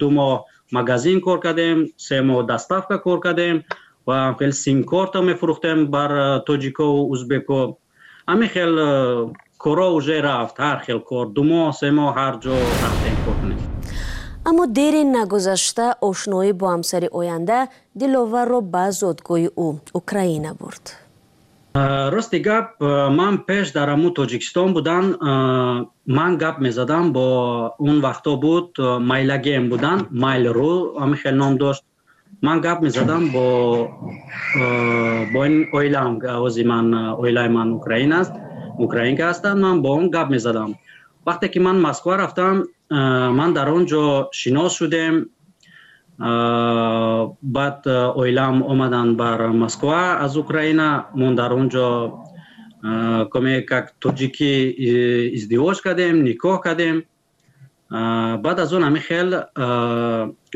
ду моҳ магазин кор кардем се моҳ доставка кор кардем ва амхел симкорта мефурӯхтем бар тоҷикову узбеко. Ҳамин хел корро уже рафт ҳар хел кор. Ду моҳ се моҳ ҳар ҷо рафтем кор кунем. Аммо дери нагузашта ошноӣ бо ҳамсари оянда диловарро ба зодгоҳи ӯ украина бурд рости гап ман пеш дар аму тоҷикистон будан. Ман гап мезадам бо он вақто буд майлагем будан майлру ҳамин хел ном дошт. Ман гап мезадам бо бо ин оилаам ози ман оилаи ман украин аст украинка ҳастанд ман бо он гап мезадам вақте ки ман москва рафтам ман дар он ҷо шинос шудем баъд оилаам омаданд бар москва. Аз украина мон дар он ҷо коме как тоҷикӣ издивоҷ кардем никоҳ кардем. Баъд аз он ҳамин хел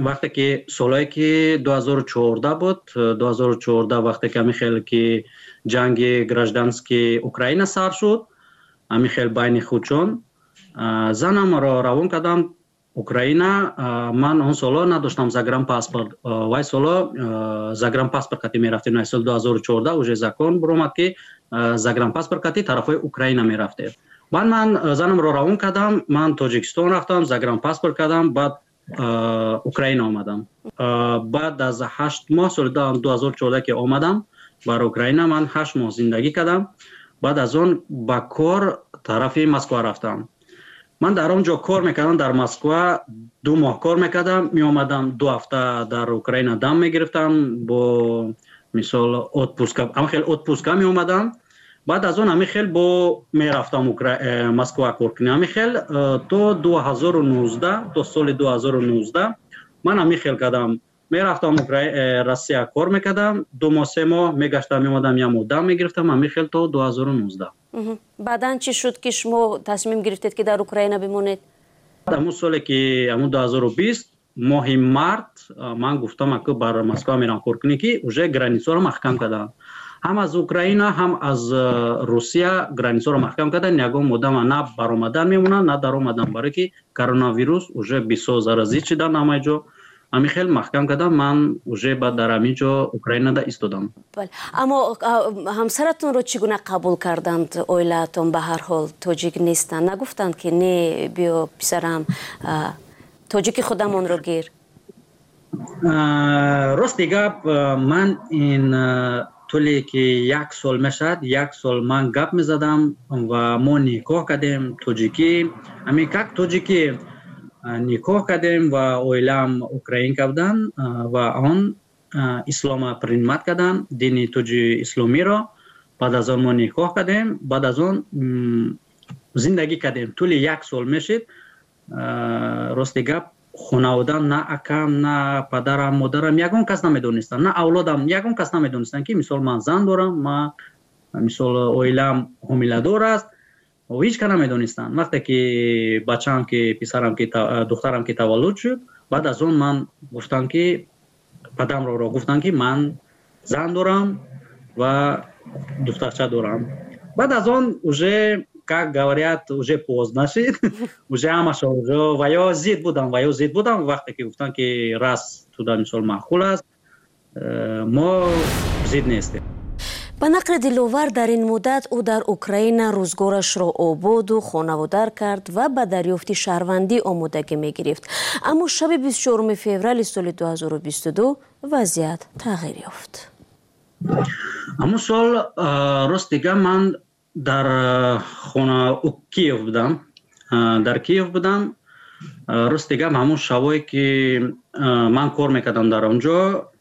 вақте ки солое ки 2014 буд 2014 вақте ки ҳамин хел ки ҷанги граждански украина сар шуд ҳамин хел байни худчон занамро равон кардам украина ман он соло надоштам загранпаспорт вай соло загранпаспорт кати мерафтем на соли 2014 уже закон биромад ки загранпаспорт кати тарафҳои украина мерафтем баъд ман занамро равон кардам ман тоҷикистон рафтам загранпаспорт кардам баъд украина омадам. Баъд аз ҳашт моҳ соли 2014 ки омадам бар украина ман ҳашт моҳ зиндагӣ кардам. Баъд аз он ба кор тарафи москва рафтам ман дар он ҷо кор мекардам дар москва ду моҳ кор мекардам меомадам ду ҳафта дар украина дам мегирифтам бо мисол отпуска ҳама хел отпуска меомадам баъд аз он ҳамин хел бо мерафтам э, москва кор кунем ҳамин хел э, то 2019 то соли 2019 ман ҳамин хел кардам мерафтам э, россия кор мекардам. Ду моҳ се моҳ мегаштам меомадам. Як моҳ дам мегирифтам ҳамин хел то 2019 баъдан чӣ шуд ки шумо тасмим гирифтед ки дар украина бимонед? Аму соле ки аму 2020 моҳи март ман гуфтам аки бар москва мерам коркунӣ ки уже границаро маҳкам карданд ҳам аз украина ҳам аз русия границаро маҳкам карданд. Ягон моддама на баромадан мемонанд на даромадан барое ки коронавирус уже бисёр заразит шиданд ҳамаи ҷо ҳамин хел маҳкам кардам ман уже ба дар ҳамин ҷо украинада истодам. Аммо ҳамсаратонро чӣ гуна қабул карданд оилаатон ба ҳар ҳол тоҷик нестанд? Нагуфтанд ки не биё писарам тоҷики худамонро гир рости гап ман ин тӯле ки як сол мешавад як сол ман гап мезадам ва мо никоҳ кардем тоҷикӣ. Ҳамин как тоҷикӣ никоҳ кардем ва оилаам украинка буданд ва он ислома принимат карданд дини туҷи исломиро. Баъд аз он мо никоҳ кардем баъд аз он зиндагӣ кардем. Тӯли як сол мешид рости гап хонавода на акам на падарам модарам ягон кас намедонистанд на авлодам ягон кас намедонистанд ки мисол ман зан дорам ма мисол оилаам ҳомиладор аст ҳеҷ ка намедонистанд вақте ки бачаам ки писарам ки духтарам ки таваллуд шуд баъд аз он ман гуфтам ки падамроро гуфтам ки ман зан дорам ва духтарча дорам. Баъд аз он уже как говорят уже поздно шид уже ҳамашо ваё зид будам ваё зид будам вақте ки гуфтам ки рас туда мисол маъқул аст э, мо зид нестем ба нақли диловар дар ин муддат ӯ дар украина рӯзгорашро ободу хонаводар кард ва ба дарёфти шаҳрвандӣ омодагӣ мегирифт. Аммо шаби 24 феврали соли 2022 вазъият тағйир ёфт. Ҳамун сол ростига ман дар хона киев будам. Дар киев будам. Ростигам ҳамун шабое ки ман кор мекардам дар он ҷо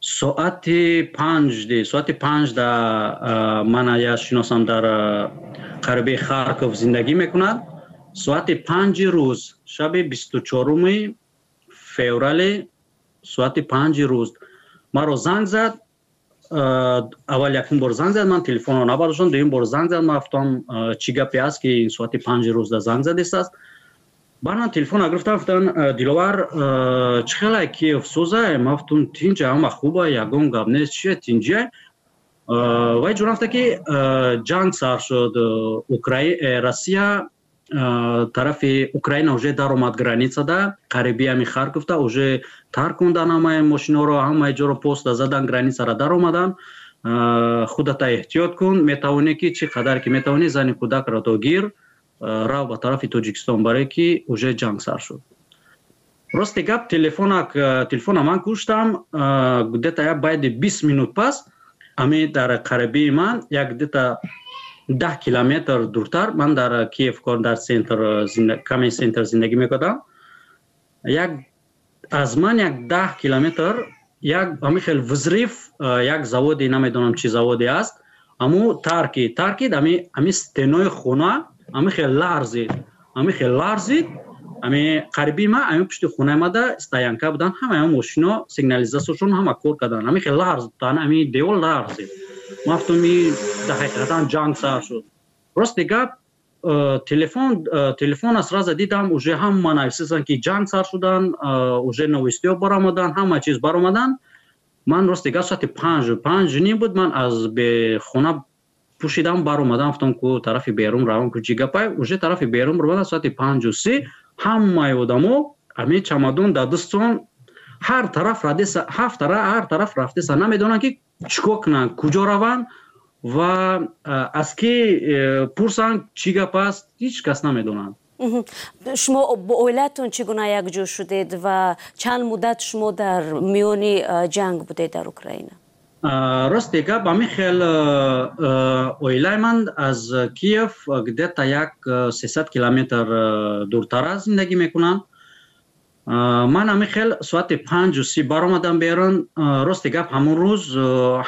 соати панҷ соати панҷ да ман я шиносам дар қариби харков зиндагӣ мекунад соати панҷи рӯз шаби бисту чоруми феврали соати панҷи рӯз маро занг зад аввал якум бор занг зад ман телефонро набардоштам дуюм бор занг зад ман гуфтам чӣ гапе аст ки соати панҷи рӯз да занг задистааст барман телефона гирифтам гуфтан «Э, диловар э, чӣ хелай киев сӯзай? Ма гуфтам тинҷа ҳама хуба ягон гап нест чия тинҷа? Э, вай ҷурафта ки ҷанг сар шуд россия тарафи украина уже даромад границада қариби ами харковда уже тарк кундан ҳамаи мошиноро ҳамаи ҷоро поста задан границара даромадан худата эҳтиёт кун метавонӣ ки чӣ қадар ки метавонӣ зани кӯдакро догир рав ба тарафи тоҷикистон барое ки уже ҷанг сар шуд. Рости гап телефонак телефона ман куштам гдета як байди бист минут пас ами дар қарибии ман як гдета даҳ километр дуртар ман дар киев кор дар центр каме центр зиндагӣ мекардам. Як аз ман як даҳ километр як ами хел взрив як заводи намедонам чӣ заводе аст аму тарки. Таркид ами ами стенои хона ами хел ларзид. Ами хел ларзид. Ами қариби ма ами пушти хона омада стоянка буданд ҳама мошино сигнализасияшон ҳама кор карданд. Ами хел ларз тан ами девор ларзид. Ма гуфтам и ҳақиқатан ҷанг сар шуд. Рости гап э, телефон э, телефона сразу дидам уже ҳама нависистанд ки ҷанг сар шуданд э, уже новистиҳо баромаданд ҳама чиз баромаданд ман рости гап соати панҷ панҷ ним буд ман аз хона пушидам баромадам гуфтам ку тарафи берун равам ку чӣ гапай уже тарафи берун ромада соати панҷу си ҳамаи одамо ами чамадон дар дустон ҳар тараф ҳафт тара ҳар тараф рафтеса. Намедонанд ки чикор кунанд куҷо раванд ва аз ки э, пурсанд чӣ гап аст ҳеҷ кас намедонанд. Шумо бо оилаатон чӣ гуна якҷо шудед ва чанд муддат шумо дар миёни ҷанг будед дар украина рости гап ами хел оилаи ман аз киев гдета як сесад километр дуртара зиндагӣ мекунанд. Ман ами хел соати панҷу си баромадам берун. Рости гап ҳамон рӯз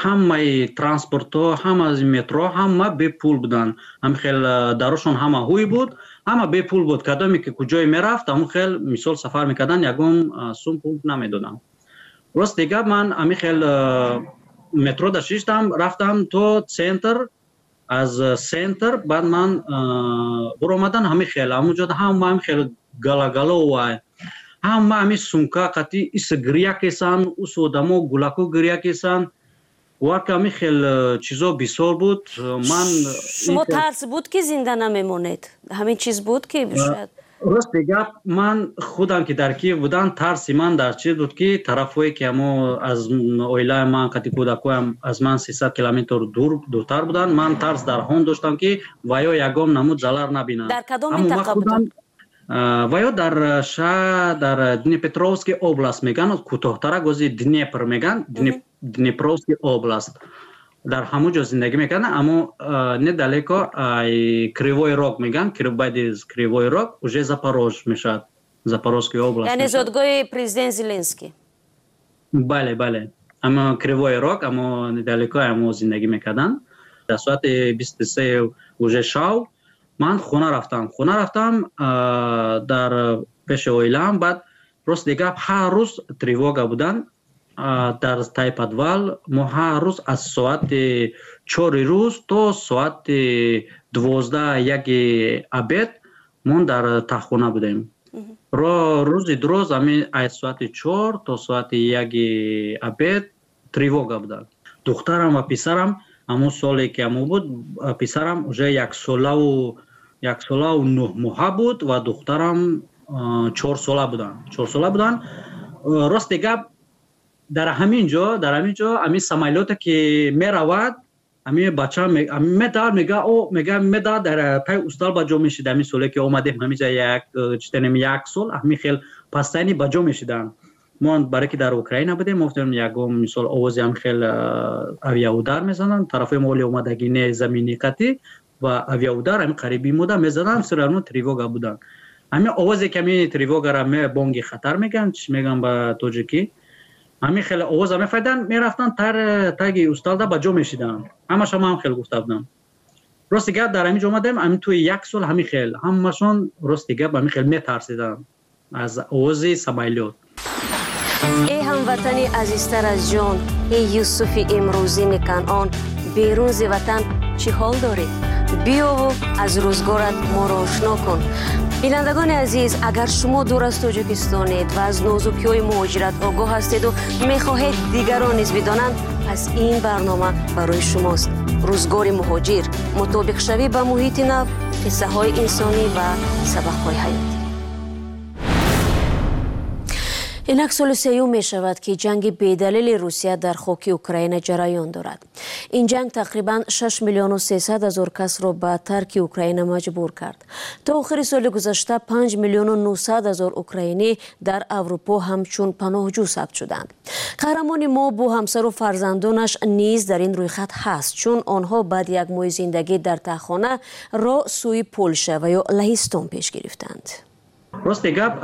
ҳамаи транспортҳо ҳамаи метро ҳама бепул буданд ами хел дарошон ҳама ҳуй буд ҳама бепул буд. Кадоме ки куҷое мерафт ҳамон хел мисол сафар мекарданд ягон сум пул намедоданд рости гап ман ами хел метро дашиштам рафтам то центр аз центр баъд ман буромадан ҳами хела ҳамунҷо ҳама ҳами хела галагаловай ҳама ҳами сумка қати иса гиря кесан ус одамо гулаку гиря кесан варка ҳами хел чизо бисёр буд. Ман шумо тарс буд ки зинда намемонед? Ҳамин чиз буд ки шояд рости гап ман худам ки дар киев будам тарси ман дар чи буд ки тарафҳое ки амо аз оилаи ман қати кӯдакоям аз ман сесад километр дур дуртар буданд ман тарс дар ҳон доштам ки ваё ягон намуд залар набинад дар кадом минтақа буданд ваё дар шаҳр дар днепетровский област меган кӯтоҳтара гози днепр меган днепровский област дар ҳамон ҷо зиндагӣ мекардам аммо недалеко кривой рог меган байди кривой рог уже запорож мешавад запорожский област яъне зодгоҳи президент зеленский. Бале бале. Аммо кривой рог аммо недалеко аммо зиндагӣ мекардам дар соати бисту се уже шав ман хона рафтам. Хона рафтам дар пеши оилаам баъд рости гап ҳар рӯз тревога буданд дар тай подвал мо ҳар рӯз аз соати чори рӯз то соати дувоздаҳ яки абед мон дар таххона будем. Рӯзи дуроз ами аз соати чор то соати яки абед тревога будад духтарам ва писарам ҳамун соле ки амо буд писарам уже яксолаву яксолаву нӯҳ моҳа буд ва духтарам чорсола буданд чорсола буданд рости гап дар ҳамин ҷо дар ҳамин ҷо ами самолёте ки меравад ами бача медад мега о мега медад дар пай устал ба ҷо мешида ами соле ки омадем ҳамиҷа як читанем як сол ами хел пастайни ба ҷо мешиданд мо барое ки дар украина будем мофтем ягон мисол овози ам хел авиаудар мезананд тарафои моли омадагӣ не замини қатӣ ва авиаудар ами қариби мода мезананд все равно тревога буданд ами овозе ки ами тревогара бонги хатар меган чи меган ба тоҷикӣ ҳамин хеле овоза мефайданд мерафтанд таги усталда ба ҷо мешиданд ҳамаша ма ҳам хел гуфта будам рости гап дар ҳамин ҷо омадем ҳамин тӯи як сол ҳамин хел ҳамашон рости гап ҳамин хел метарсиданд аз овози самолёт э ҳамватани азизтар аз ҷон э юсуфи имрӯзини канъон берун зи ватан чӣ ҳол доред биёву аз рӯзгорат моро ошно кун бинандагони азиз агар шумо дур аз тоҷикистонед ва аз нозукиҳои муҳоҷират огоҳ ҳастеду мехоҳед дигарон низ бидонанд пас ин барнома барои шумост. Рӯзгори муҳоҷир мутобиқшавӣ ба муҳити нав қиссаҳои инсонӣ ва сабақҳои ҳаётӣ инак соли сеюм мешавад ки ҷанги бедалили русия дар хоки украина ҷараён дорад. Ин ҷанг тақрибан 6 миллиону 300 ҳазор касро ба тарки украина маҷбур кард. То охири соли гузашта 5 миллиону 900 ҳазор украинӣ дар аврупо ҳамчун паноҳҷӯ сабт шуданд. Қаҳрамони мо бо ҳамсару фарзандонаш низ дар ин рӯйхат ҳаст чун онҳо баъди як моҳи зиндагӣ дар таҳхона роҳ сӯи полша ва ё лаҳистон пеш гирифтанд росте гап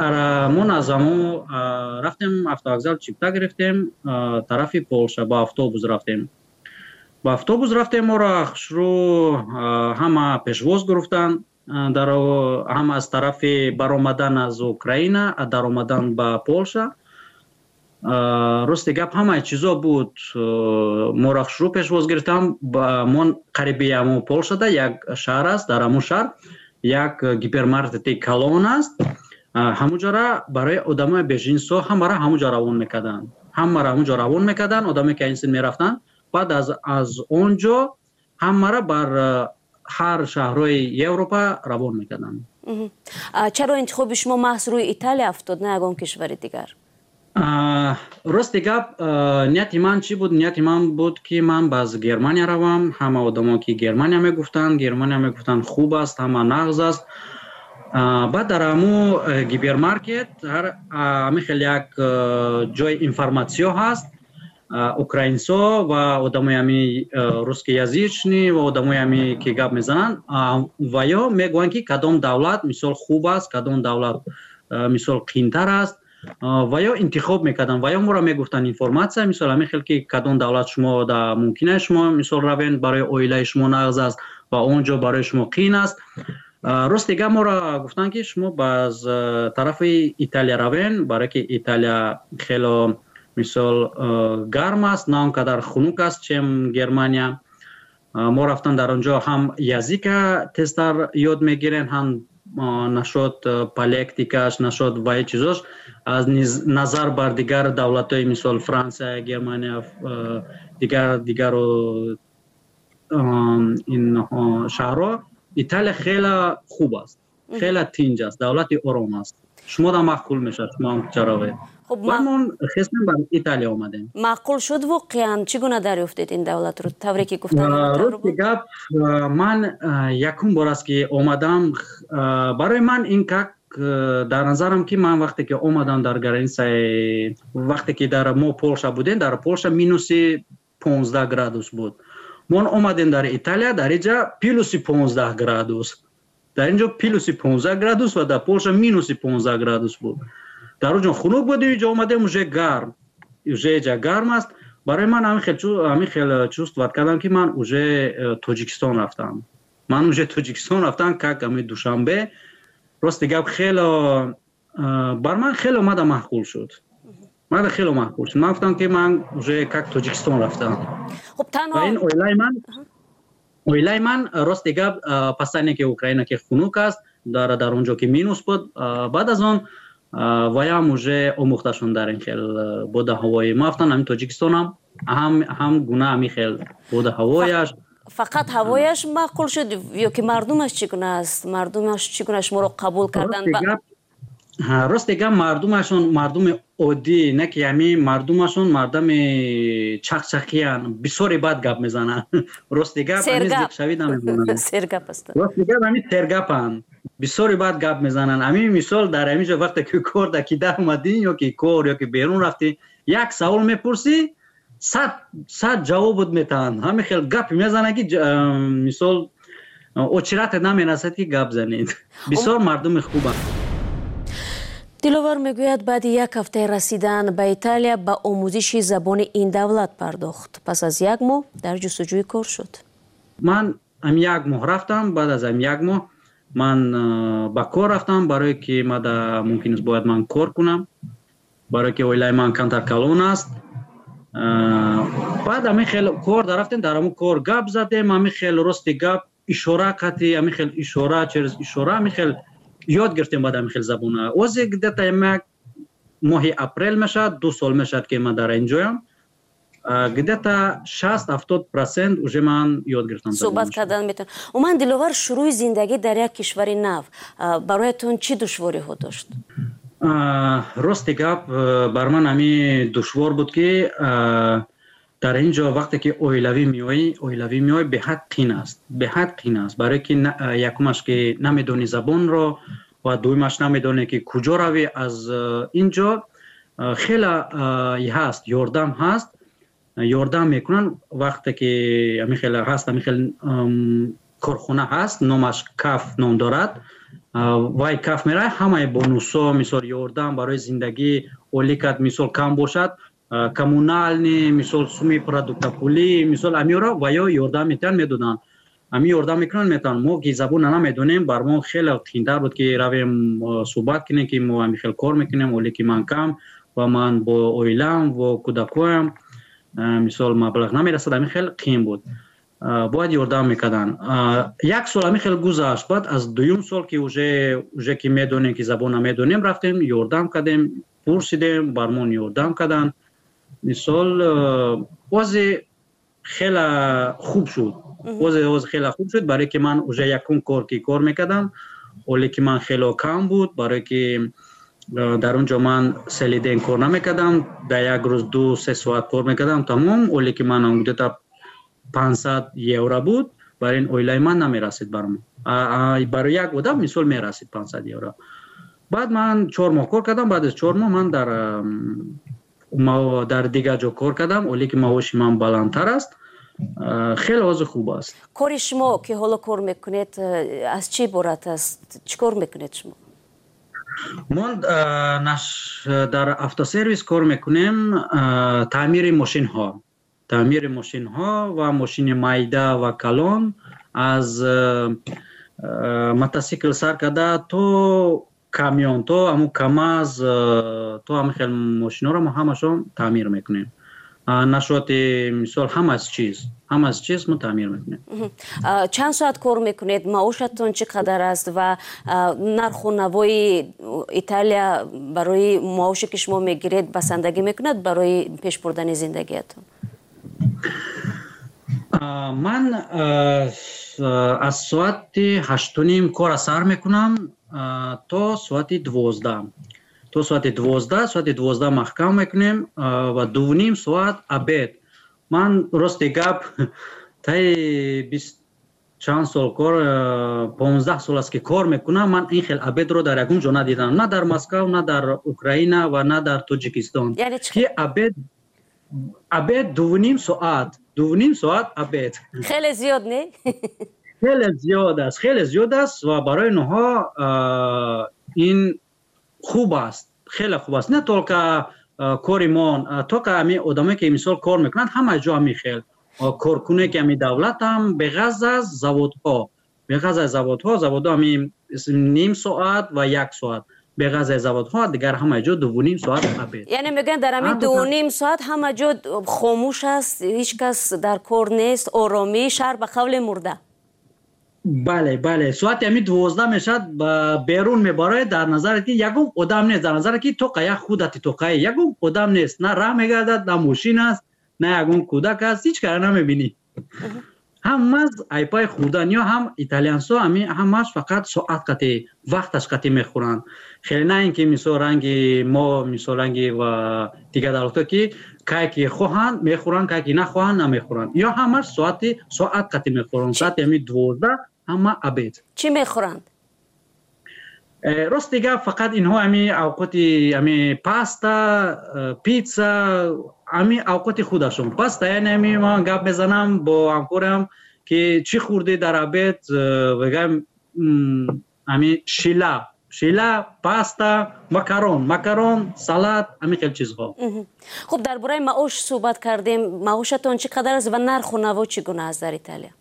мо назаму рафтем автовокзал чипта гирифтем тарафи полша ба автобус рафтем. Ба автобус рафтем моро хушрӯ ҳама пешвоз гуфтанд ҳама аз тарафи баромадан аз украина даромадан ба полша. Росте гап ҳамаи чизо буд моро хушрӯ пешвоз гирифтам мон қариби аму полшада як шаҳр аст дар аму шаҳр як гипермаркети калон аст ҳамуҷора барои одамои бежинсо ҳамара ҳамуҷо равон мекарданд ҳамара ҳамуҷо равон мекарданд одаме ки айнсин мерафтанд баъд аз он ҷо ҳамара бар ҳар шаҳрҳои европа равон мекарданд чаро интихоби шумо маҳз рӯи италия афтод на ягон кишвари дигар рости гап нияти ман чӣ буд нияти ман буд ки ман баз германия равам ҳама одамо ки германия мегуфтанд германия мегуфтанд хуб аст ҳама нағз аст баъд дар ҳаму э, гипермаркет ҳами хел як э, ҷои информатсиё ҳаст. Украинсо ва одамои ҳами э, рускиязични ва одамои ҳами ки гап мезананд. Ва ё мегӯянд ки кадом давлат мисол хуб аст кадом давлат мисол қиинтар аст. Ва ё интихоб мекарданд. Ва ё моро мегуфтанд информатсия мисол ҳамин хел ки кадом давлат шумо да мумкин аст шумо мисол равед барои оилаи шумо нағз аст ва он ҷо барои шумо қиин аст рост дига моро гуфтанд ки шумо баз тарафи италия равен барое ки италия хело мисол гарм аст на он қадар хунук аст чем германия. Мо рафтан дар он ҷо ҳам язика тезтар ёд мегирем ҳам нашод палектикаш нашод ваи чизош. Аз назар бар дигар давлатҳои мисол франсия германия дигар дигару ин шаҳрҳо италия хеле хуб аст. Хеле тинҷ аст. Давлати ором аст. Шумода маъқул мешавад шумоам чарове мон хесем бар италия омадем. маъқул шуд воқеан. Чӣ гуна дарёфтед ин давлатро тавре ки гуфтарости гап ман якум бор аст ки омадам барои ман ин как дар назарам ки ман вақте ки омадам дар границаи вақте ки дар мо полша будем дар полша минуси понздаҳ градус буд мон омадем дар италия дар инҷа плюси понздаҳ градус дар инҷо плюси понздаҳ градус ва дар полша минуси понздаҳ градус буд дар оҷо хунук буд инҷо омадем уже гарм уже ҷа гарм аст барои ман ҳамин хел чувствоват кардам ки ман уже э, тоҷикистон рафтам ман уже тоҷикистон рафтам как ами душанбе рости гап хело э, бар ман хеле омада маҳқул шуд ман хеле маҳбуб шуд ман гуфтам ки ман уже как тоҷикистон рафтам. Ва ин оилаи ман оилаи ман рости гап пасане ки украина ки хунук аст дар дар он ҷо ки минус буд баъд аз он ваям уже омӯхташон дар ин хел бода ҳавои ман гуфтам ҳамин тоҷикистонам ҳам гуна ҳамин хел. Бода ҳавояш. Фақат ҳавояш маъқул шуд ё ки мардумаш чӣ гуна аст? Мардумаш чӣ гуна шуморо қабул карданд росте гап мардумашон мардуми оддӣ на ки ҳами мардумашон мардами чақчақиян бисёре бад гап мезананд рости гап рости гап ҳами сергапанд бисёре бад гап мезананд ҳами мисол дар ҳамин ҷо вақте ки кор да кида омадӣ ё ки кор ё ки берун рафтӣ як савол мепурсӣ сад сад ҷавобот метаҳанд. Ҳами хел гапи мезананд ки мисол очирате наменасад ки гап занед. Бисёр мардуми хубанд диловар мегӯяд баъди як ҳафтаи расидан ба италия ба омӯзиши забони ин давлат пардохт. Пас аз як моҳ дар ҷустуҷӯи кор шуд. Ман ам як моҳ рафтам баъд аз ам як моҳ. Ман ба кор рафтам барое ки мада мумкин аст бояд ман кор кунам барое ки оилаи ман камтар калон аст. Баъд ами хел кор дарафтем дар аму кор гап задем ами хел рости гап ишора қати ами хел ишора через ишора ами хел ёд гирифтем баъд ҳамин хел забона. Озе гдета як моҳи апрел мешавад ду сол мешавад ки ман дар ин ҷоям где-то шаст ҳафтод процент уже ман ёд гирифтам суҳбат кардан метавон уман диловар шурӯи зиндагӣ дар як кишвари нав. Бароятон чӣ душвориҳо дошт? Рости гап бар ман ҳами душвор буд ки дар ин ҷо вақте ки оилавӣ меоӣ оилавӣ меоӣ беҳад қин аст беҳад қин аст барое ки якумаш ки намедонӣ забонро ва дуюмаш намедонӣ ки куҷо равӣ аз ин ҷо хела ҳаст ёрдам ҳаст ёрдам мекунанд вақте ки амихела ҳаст амихел корхона ҳаст номаш каф ном дорад вай каф меравад ҳамаи бонусҳо мисол ёрдам барои зиндагӣ оликат мисол кам бошад коммунални мисол суми продуктопулӣ мисол амиро ва ё ёрдам метаван медоданд ами ёрдам мекунанд метаван мо ки забона намедонем бар мо хеле қиинтар буд ки равем суҳбат кунем ки мо ами хел кор мекунем оле ки ман кам ва ман бо оилаам во кӯдакоям мисол маблағ намерасад ами хел қиин буд бояд ёрдам мекарданд як сол ами хел гузашт баъд аз дуюм сол ки уже уже ки медонем ки забона медонем рафтем ёрдам кардем пурсидем бармон ёрдам карданд мисол озе хела хуб шуд озе оз хела хуб шуд барое ки ман уже якум кор ки кор мекардам оле ки ман хело кам буд барое ки дар он ҷо ман сели ден кор намекардам дар як рӯз ду се соат кор мекардам тамом оле ки ман гудета пансад евро буд барои ин оилаи ман намерасид барам барои як одам мисол мерасид пансад евро баъд ман чор моҳ кор кардам баъд аз чор моҳ ман дар дар дигар ҷо кор кардам оле ки маоши ман баландтар аст. Хеле ҳозир хуб аст. Кори шумо ки ҳоло кор мекунед аз чӣ иборат аст? Чӣ кор мекунед шумо? Мо дар автосервис кор мекунем таъмири мошинҳо. Таъмири мошинҳо ва мошини майда ва калон аз мотосикл сар карда то камён то ҳамун камаз э, то ҳама хел мошиноро мо ҳамашон таъмир мекунем. Нашоти мисол ҳама чиз ҳама чиз мо таъмир мекунем. Чанд соат кор мекунед? Маошатон чӣ қадар аст ва нарху навои италия барои маоше ки шумо мегиред басандагӣ мекунад барои пеш бурдани зиндагиятон ман аз соати ҳаштуним кора сар мекунам то соати дувоздаҳ то соати дувоздаҳ соати дувоздаҳ маҳкам мекунем ва дувним соат абед. Ман рости гап таи бист чанд сол кор понздаҳ сол аст ки кор мекунам. Ман ин хел абедро дар ягон ҷо надидам. На дар москав на дар украина ва на дар тоҷикистон. Ки абед абед дувним соат. Дувним соат абед. Хеле зиёд не хеле зиёд аст хеле зиёд аст ва барои онҳо ин хуб аст хеле хуб аст не толка кори мо тока ами одаме ки мисол кор мекунанд ҳама ҷо ами хел коркуне ки ами давлатам беғаз аз заводҳо беғаз аз заводҳо заводҳо ами ним соат ва як соат беғаз аз заводҳо дигар ҳама ҷо дувуним соат абед яъне мегӯянд дар ҳамин дувуним соат ҳама ҷо хомӯш аст ҳеҷ кас дар кор нест оромӣ шаҳр ба қавле мурда бале бале соати ҳами дувоздаҳ мешавад берун мебарояд дар назаре ки ягон одам нест дар назаре ки тоқа як худати тоқае ягон одам нест на раҳ мегардад на мошин аст на ягон кӯдак аст ҳеч кара намебинӣ ҳамаз айпои хурдан ё ҳам италиянсо ами ҳамаш фақат соат қати вақташ қати мехӯранд хеле на ин ки мисол ранги мо мисол ранги ва дигар давлатҳо ки кай ки хоҳанд мехӯранд кай ки нахоҳанд намехӯранд ё ҳамаш соати соат қати мехӯранд соати ами дувоздаҳ ҳама абед. Чӣ мехӯранд? Э, рости гап фақат инҳо ами авқоти ами паста э, питса ами авқоти худашон. Паста яъне ами ман гап мезанам бо ҳамкорам ки чӣ хӯрдӣ дар абед вегам э, ами шила. Шила паста макарон. Макарон салат ами хел чизҳо. Хуб дар бораи маош суҳбат кардем. Маошатон чӣ қадар аст ва нарху наво чӣ гуна аст дар италия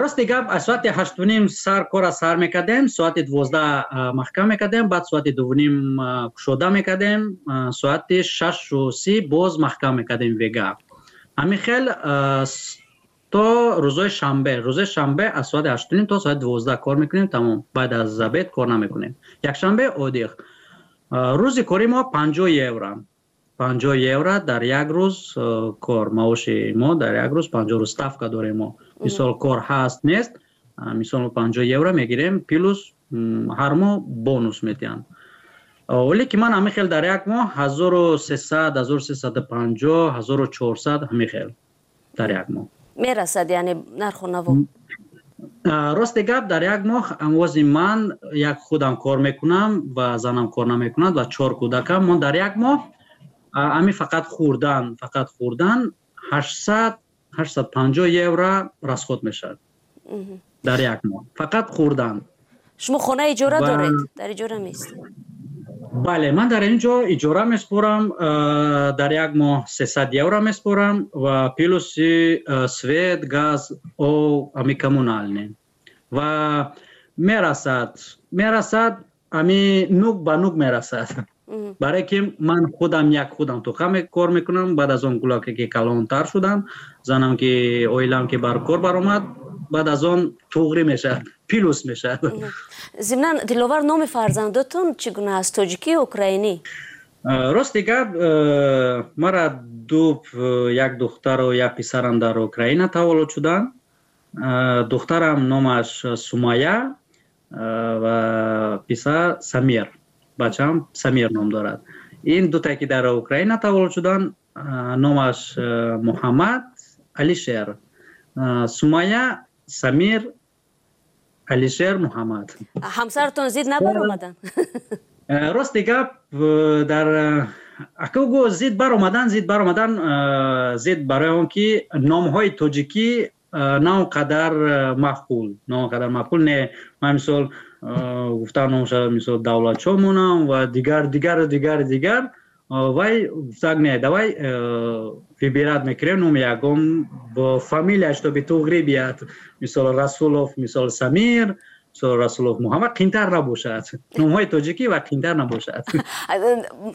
рости гап аз соати ҳаштуним сар кора сар мекардем соати дувоздаҳ маҳкам мекардем баъд соати дувним кушода мекардем соати шашу си боз маҳкам мекардем вега. Ҳамин хел то рӯзои шанбе рӯзои шанбе аз соати ҳаштуним то соати дувоздаҳ кор мекунем тамом баъд аз обед кор намекунем. Якшанбе одих рӯзи кори мо панҷоҳ евро панҷоҳ евро дар як рӯз кор маоши мо дар як рӯз панҷоҳ рӯз ставка дорем мо. Мисол кор ҳаст нест мисол панҷоҳ евро мегирем плюс ҳар моҳ бонус метиҳанд. Вале ки ман ҳамин хел дар як моҳ ҳазору сесад ҳазору сесаду панҷоҳ ҳазору чорсад ҳамин хел дар як моҳ. Мерасад яъне нарху наво рости гап дар як моҳ амвози ман як худам кор мекунам ва занам кор намекунад ва чор кӯдакам мон дар як моҳ ами фақат хӯрдан фақат хӯрдан ҳаштсад ҳаштсад панҷоҳ евро расход мешавад. Дар як моҳ. Фақат хӯрдан. Шумо хона иҷора доред? Дар иҷора меистед бале ман дар ин ҷо иҷора меспорам дар як моҳ сесад евро меспорам ва плюси свет газ об ами коммуналне ва мерасад мерасад ами нук ба нук мерасад барое ки ман худам як худам. Туқа кор мекунам баъд аз он гулаке ки калонтар шудам занам ки оилам ки бар кор баромад баъд аз он туғрӣ мешавад плюс мешавад. Зимнан диловар номи фарзандатон чӣ гуна аст? Тоҷикӣ украинӣ? Рости гап мара ду як духтару як писарам дар украина таволлуд шуданд духтарам номаш сумая ва писар самир бачаам самир ном дорад. Ин дута ки дар украина таволлуд шуданд номаш муҳаммад алишер. Сумая самир алишер муҳаммад ҳамсаратон зид набаромаданд э, рости гап э, дар э, акагу зид баромадан зид баромадан зид барои он ки номҳои тоҷикӣ на он қадар маъқул на он қадар маъқул. Не ман мисол гуфтан номша мисол давлатшо монам ва дигар дигару дигару дигар вай гуфтак не давай вибират мекунем номи ягон бо фамилияш то битуғри бияд мисол расулов мисол самир мисол расулов муҳаммад қимтар набошад номҳои тоҷикӣ ва қимтар набошад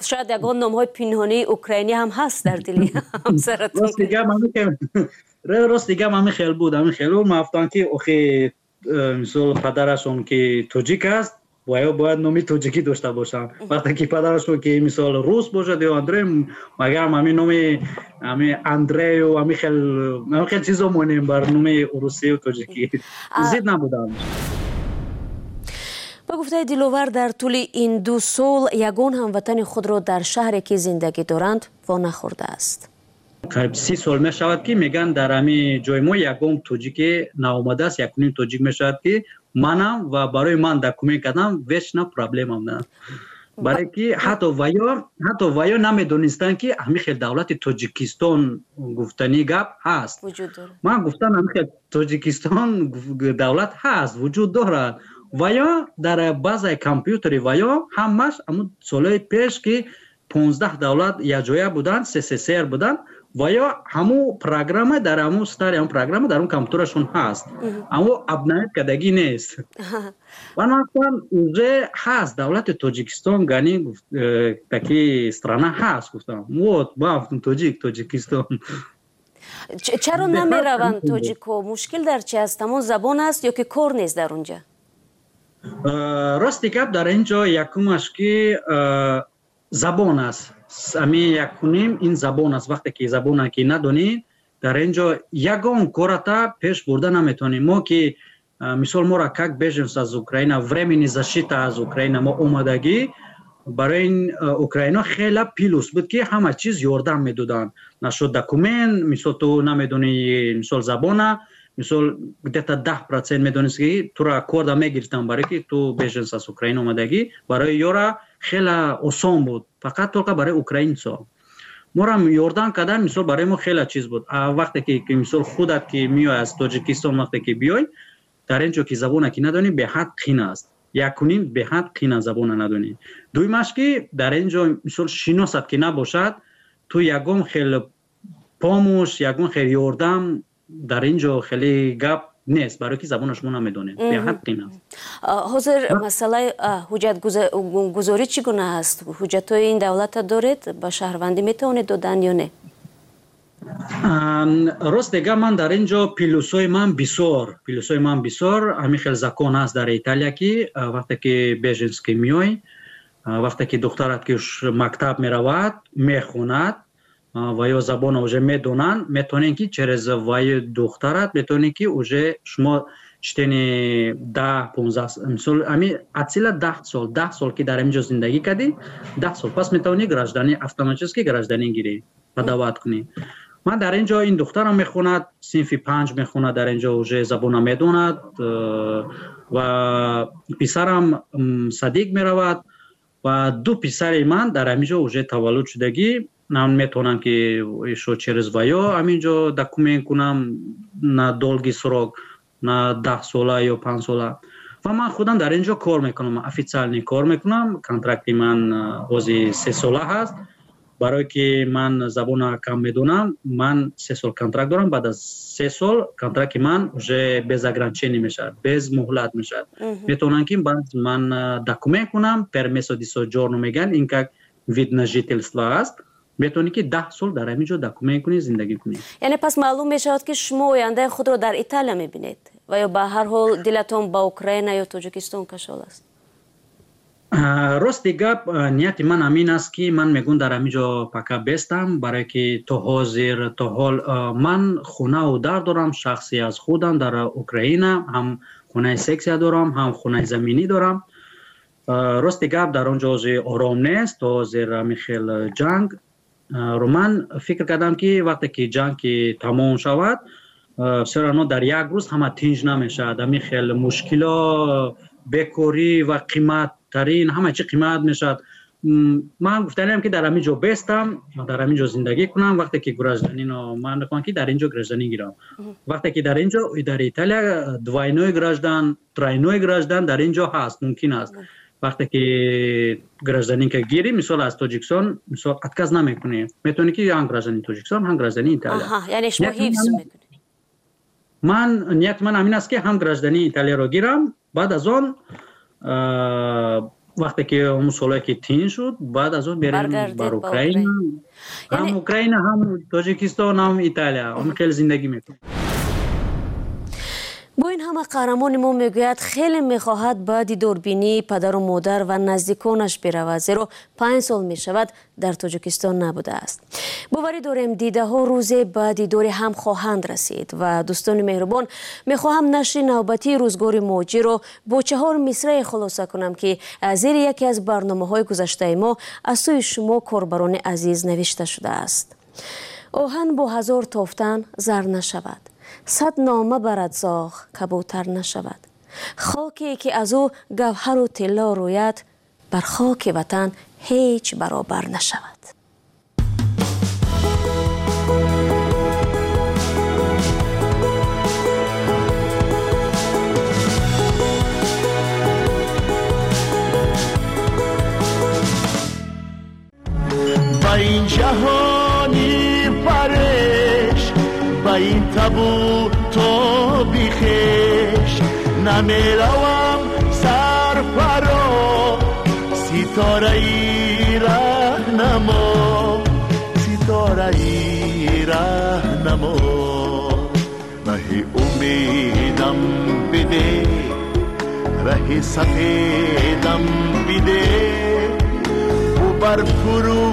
шояд ягон номҳои пинҳонии украинӣ ҳам ҳаст дар дили ҳамсаратон рост дигам ҳамин хел буд ҳамин хел буд ман гуфтам ки охи мисол падарашон ки тоҷик аст ва ё бояд номи тоҷикӣ дошта бошам. Вақте ки падарашон ки мисол рус бошад ё андрей магарам ҳамин номи ҳами андрею ҳамин хел ҳамин хел чизо монем бар номи русию тоҷикӣ. Зид набудам. ба гуфтаи диловар дар тӯли ин ду сол ягон ҳамватани худро дар шаҳре ки зиндагӣ доранд вонахӯрдааст қариб си сол мешавад ки мегӯянд дар ҳами ҷои мо ягон тоҷике наомадааст якуним тоҷик мешавад ки манам ва барои ман документ кардам вечна проблемам на барое ки ҳатто ваё ҳатто ваё намедонистанд ки ҳамин хел давлати тоҷикистон гуфтани гап ҳаст ман гуфтам ҳамин хел тоҷикистон давлат ҳаст вуҷуд дорад ваё дар баъзаи компютери ваё ҳамаш аму солҳои пеш ки понздаҳ давлат якҷоя буданд ссср буданд ва ё ҳамун программа дар ҳамун стари ҳамун программа дар ҳамун компютерашон ҳаст. Аммо абнамед кардагӣ нест. Ман гуфтам уже ҳаст давлати тоҷикистон гани э, таки страна ҳаст гуфтам. Вот гуфтам тоҷик тоҷикистон. Чаро намераванд тоҷико? Мушкил дар чи аст? Ҳамон забон аст ё ки кор нест дар он ҷо э, рости гап дар ин ҷо якумаш ки э, забон аст ами якуним ин забон аст. Вақте ки забона ки надонӣ дар ин ҷо ягон кората пеш бурда наметавонем мо ки мисол моро как беженц аз украина времени защита аз украина мо омадагӣ барои ин украино хела плюс буд ки ҳама чиз ёрдам медоданд. Нашуд документ мисол ту намедонӣ мисол забона мисол где-то даҳ процент медонист ки тура корда мегирифтам барое ки ту беженц аз украина омадагӣ. Барои ёра хела осон буд. Фақат толка барои украинцо моро ёрдам кардан мисол барои мо хела чиз буд. Вақте ки мисол худат ки меои аз тоҷикистон вақте ки биёй дар ин ҷо ки забона ки надонӣ беҳад қин аст. Якуним беҳад қина забона надонӣ. Дуюмаш ки дар ин ҷо мисол шиносат ки набошад ту ягон хел помӯш ягон хел ёрдам дар ин ҷо хеле гап нест барое ки забонаш мо намедонем. Беҳад қин аст ҳозир масъалаи ҳуҷҷатгузорӣ чӣ гуна аст? Ҳуҷҷатҳои ин давлата доред? Ба шаҳрвандӣ метавонед додан ё не? Рост дега ман дар ин ҷо плюсҳои ман бисёр плюсҳои ман бисёр. Ҳамин хел закон аст дар италия ки вақте ки беженс ки меоӣ вақте ки духтарат ки мактаб меравад мехонад ва ё забона уже медонанд метавонем ки через ваи духтарат метавонем ки уже шумо чтени да пунзамисол ами атсила даҳ сол даҳ сол ки дар инҷо зиндагӣ кардӣ? даҳ сол. Пас метавонӣ гражданӣ автоматически гражданӣ гирӣ падават кунӣ. Ман дар инҷо ин духтарам мехонад синфи панҷ мехонад дар инҷо уже забона медонад э, ва писарам садиқ меравад ва ду писари ман дар аминҷо уже таваллуд шудагӣ ман метавонам ки шо через ваё аминҷо документ кунам на долги срок на даҳ сола ё панҷ сола. Ва ман худам дар инҷо кор мекунам официални кор мекунам. Контракти ман э, ози се сола ҳаст. Барое ки ман забона кам медонам ман се сол контракт дорам. Баъд аз се сол контракти ман уже без ограничение мешавад без муҳлат мешавад. Метавонам ки ман документ кунам. Пермесо ди соҷорно мегӯянд. Ин как вид на жителство аст метавонӣ ки даҳ сол дар ҳамин ҷо документ кунӣ зиндагӣ кунӣ яъне пас маълум мешавад ки шумо ояндаи худро дар италия мебинед ва ё ба ҳар ҳол дилатон ба украина ё тоҷикистон кашол аст рости гап нияти ман ҳамин аст ки ман мегӯям дар ҳамин ҷо пака бестам барое ки то ҳозир то ҳол ман хунаву дар дорам шахси аз худам дар украина ҳам хунаи сексия дорам ҳам хунаи заминӣ дорам. Рости гап дар он ҷо ози ором нест то ҳозир ҳамин хел ҷанг ро ман фикр кардам ки вақте ки ҷанг ки тамом шавад все равно дар як рӯз ҳама тинҷ намешавад ҳамин хел мушкило бекорӣ ва қимат тарин ҳама чи қимат мешавад ман гуфтанем ки дар ҳамин ҷо бестам дар ҳамин ҷо зиндагӣ кунам вақте ки гражданино ман мехоҳам ки дар ин ҷо гражданӣ гирам вақте ки дар ин ҷо дар италия двойной граждан тройной граждан дар ин ҷо ҳаст мумкин аст вақте ки гражданинка гирӣ мисол аз тоҷикистон мисол отказ намекунӣ метавонӣ ки ҳам гражданини тоҷикистон ҳам гражданини италия ман нияти ман ҳамин аст ки ҳам граждании италияро гирам баъд аз он вақте ки он солое ки тин шуд баъд аз он берем бар украина ҳам украина ҳам тоҷикистон ҳам италия он хеле зиндагӣ мекунем бо ин ҳама қаҳрамони мо мегӯяд хеле мехоҳад ба дидорбинии падару модар ва наздиконаш биравад зеро панҷ сол мешавад дар тоҷикистон набудааст. Боварӣ дорем дидаҳо рӯзе ба дидори ҳам хоҳанд расид ва дӯстони меҳрубон мехоҳам нашри навбатии рӯзгори моҷиро бо чаҳор мисрае хулоса кунам ки зери яке аз барномаҳои гузаштаи мо аз сӯи шумо корбарони азиз навишта шудааст. Оҳан бо ҳазор тофтан зар нашавад сад нома барад зоғ кабутар нашавад. Хоке ки аз ӯ гавҳару тилло рӯяд бар хоки ватан ҳеҷ баробар нашавад. Ба ин фареш این تبو تو بیخش. نمی‌روم سر فرا. ستاره ای رهنما. ستاره ای رهنما. راه امیدم بده. ره سفیدم بده. و بر فرو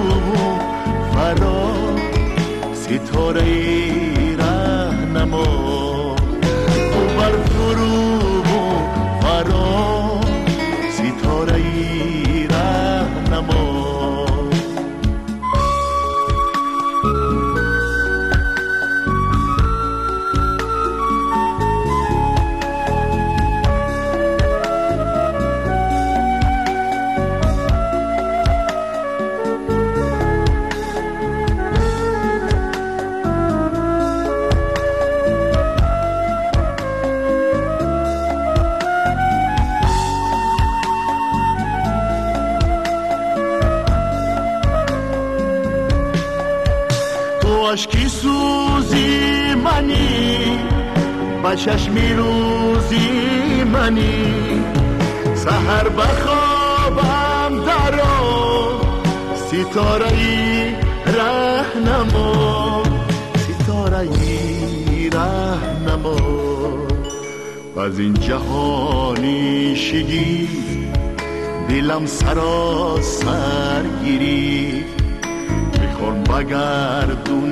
فرا. ستاره و بر غروب و فرا آتشش میروزی منی. سهر بخوابم درا ستاره ای رهنما. ستاره ای رهنما. و از این جهانی شگی دلم سراسر گیری بخور بگردون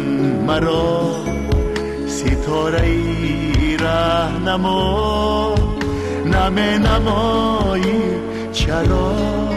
مرا. ستاره ای رهنما نمی نمایی چرا؟